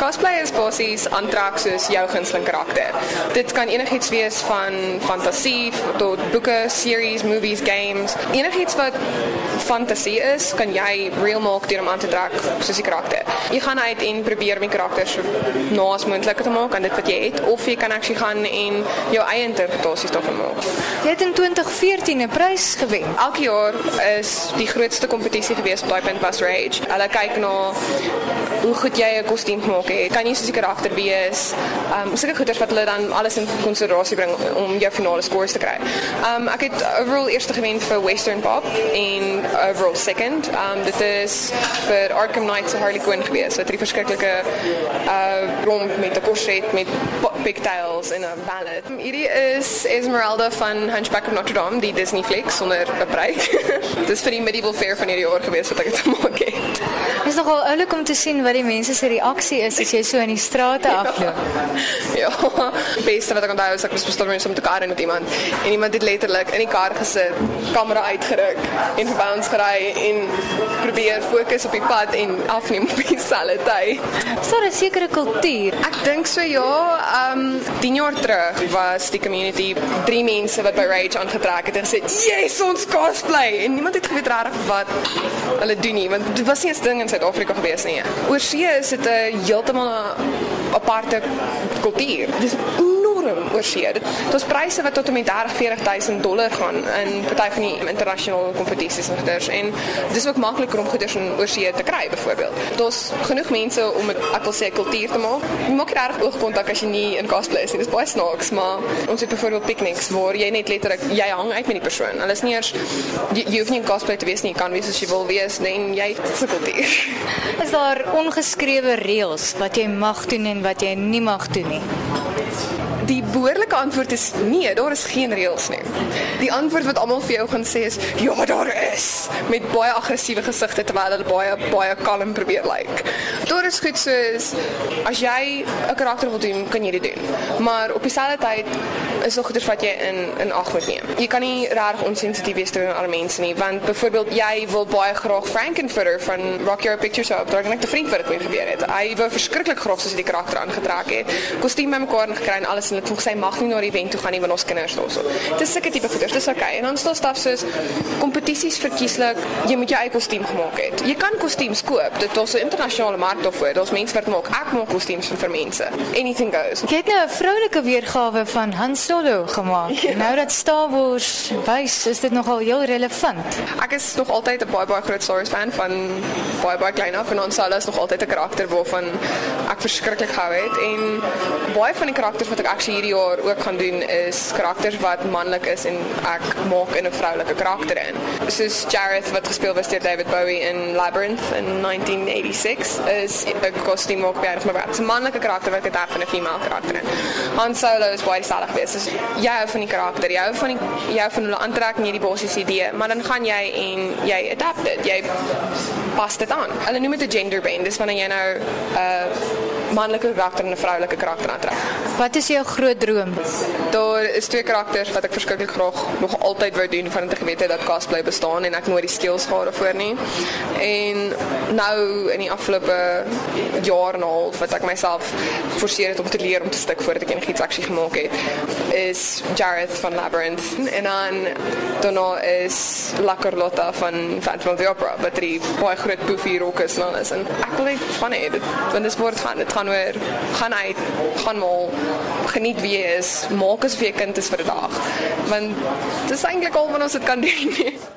Cosplay is basies aantrek soos jou gunsteling karakter. Dit kan enigiets wees van fantasie tot boeke, series, movies, games. Enigiets wat fantasie is, kan jy real maak deur om aan te trek soos die karakter. Jy gaan uit en probeer om die karakter so naas moontlik te maak aan dit wat jy het of jy kan actually gaan en jou eie interpretasies daarvan maak. Jy het in 2014 'n prys gewen. Elke jaar is die grootste kompetisie gewees op daai punt was Rage. Hulle kyk na hoe goed jy 'n kostuum gemaak Kan jy soos die karakter wees? Um sulke goeders wat hulle dan alles in konsiderasie bring om jou finale scores te kry. Um ek het overall eerste gewen vir Western Pop en overall second. Um dit is vir Arkham Knight se Harley Quinn gewees. Wat 'n verskriklike uh romp met 'n korset met pigtails en 'n ballet. Hierdie is Esmeralda van Hunchback of Notre Dame, die Disney fliek sonder 'n pryk. Dis vir die medieval fair van hierdie jaar gewees wat ek het gemaak het. Dit is nogal oulik om te sien wat die mense se reaksie is as jy so in die strate afloop. Ja, beste wat ek onthou is ek was bestel met te kar met iemand en iemand het letterlik in die kar gesit, kamera uitgeruk en verby ons gery en probeer fokus op die pad en afneem op dieselfde tyd. So 'n sekere kultuur. Ek dink so ja, ehm um, 10 jaar terug was die community drie mense wat by Rage aangetrek het en gesê, "Yes, ons cosplay." En niemand het geweet regtig wat hulle doen nie, want dit was nie 'n ding in Suid-Afrika gewees nie. Oorsee is dit 'n heeltemal aparte kultuur. Dis enorm oorsee. Dit was pryse wat tot met 30 40000 dollar gaan in party van die internasionale kompetisies en goeders en dis ook makliker om goeders in oorsee te kry byvoorbeeld. Daar's genoeg mense om dit wil sê kultuur te maak. Jy maak reg oogkontak as jy nie in cosplay is nie. Dis baie snaaks, maar ons het byvoorbeeld picnics waar jy net letterlik jy hang uit met die persoon. Hulle is nie eers jy, jy hoef nie in cosplay te wees nie. Jy kan wees as jy wil wees en jy het kultuur. Is daar ongeskrewe reëls wat jy mag doen en wat jy nie mag doen nie? Die behoorlike antwoord is nee, daar is geen reëls nie. Die antwoord wat almal vir jou gaan sê is ja, daar is met baie aggressiewe gesigte terwyl hulle baie baie kalm probeer lyk. Like. Daar is goed soos as jy 'n karakter wil doen, kan jy dit doen. Maar op dieselfde tyd is nog goeders wat jy in in ag moet neem. Jy kan nie regtig onsensitief wees teenoor ander mense nie, want byvoorbeeld jy wil baie graag Frankenfurter van Rock Your Picture Show, daar het ek 'n vriend wat dit mee gebeur het. Hy wou verskriklik graag soos die karakter aangetrek het. Kostuum bymekaar gekry en alles en dit volgens sy mag nie na die event toe gaan nie want ons kinders daarso. Dit is sulke tipe goeders, dis okay. En dan staan staf soos kompetisies verkieslik, jy moet jou eie kostuum gemaak het. Jy kan kostuums koop. Dit is 'n internasionale mark daarvoor. Daar's mense wat maak. Ek maak kostuums vir mense. Anything goes. Jy het nou 'n vroulike weergawe van Han Solo gemaak. Ja. Nou dat Star Wars wys, is dit nogal heel relevant. Ek is nog altyd 'n baie baie groot Star Wars fan van baie baie klein af en Han Solo is nog altyd 'n karakter waarvan ek verskriklik gehou het en baie van die karakters wat ek actually hierdie jaar ook gaan doen is karakters wat manlik is en ek maak in 'n vroulike karakter in. Soos Jareth wat gespeel was deur David Bowie in Labyrinth in 1986 is 'n kostuum ook baie maar 'n manlike karakter wat ek daar van 'n female karakter in. Han Solo is baie stadig geweest. Dus jy hou van die karakter, jy hou van die jy hou van hulle aantrekking hierdie basiese idee, maar dan gaan jy en jy adapt dit. Jy pas dit aan. Hulle noem dit 'n gender bend. Dis wanneer jy nou 'n uh, manlike karakter en 'n vroulike karakter aantrek. Wat is jou groot droom? Daar is twee karakters wat ek verskriklik graag nog altyd wou doen van te geweet het dat cosplay bestaan en ek nooit die skills gehad daarvoor nie. En nou in die afgelope jaar en 'n half wat ek myself forceer het om te leer om te stik voordat ek enigiets actually gemaak het, is Jareth van Labyrinth. En dan daarna is La Carlotta van Phantom of the Opera wat die baie groot poofy rok is en alles. En ek wil net van hê dit want dit word gaan. Dit gaan oor gaan uit gaan mal geniet wie jy is maak asof jy 'n kind is vir dag want dit is eintlik al wat ons dit kan doen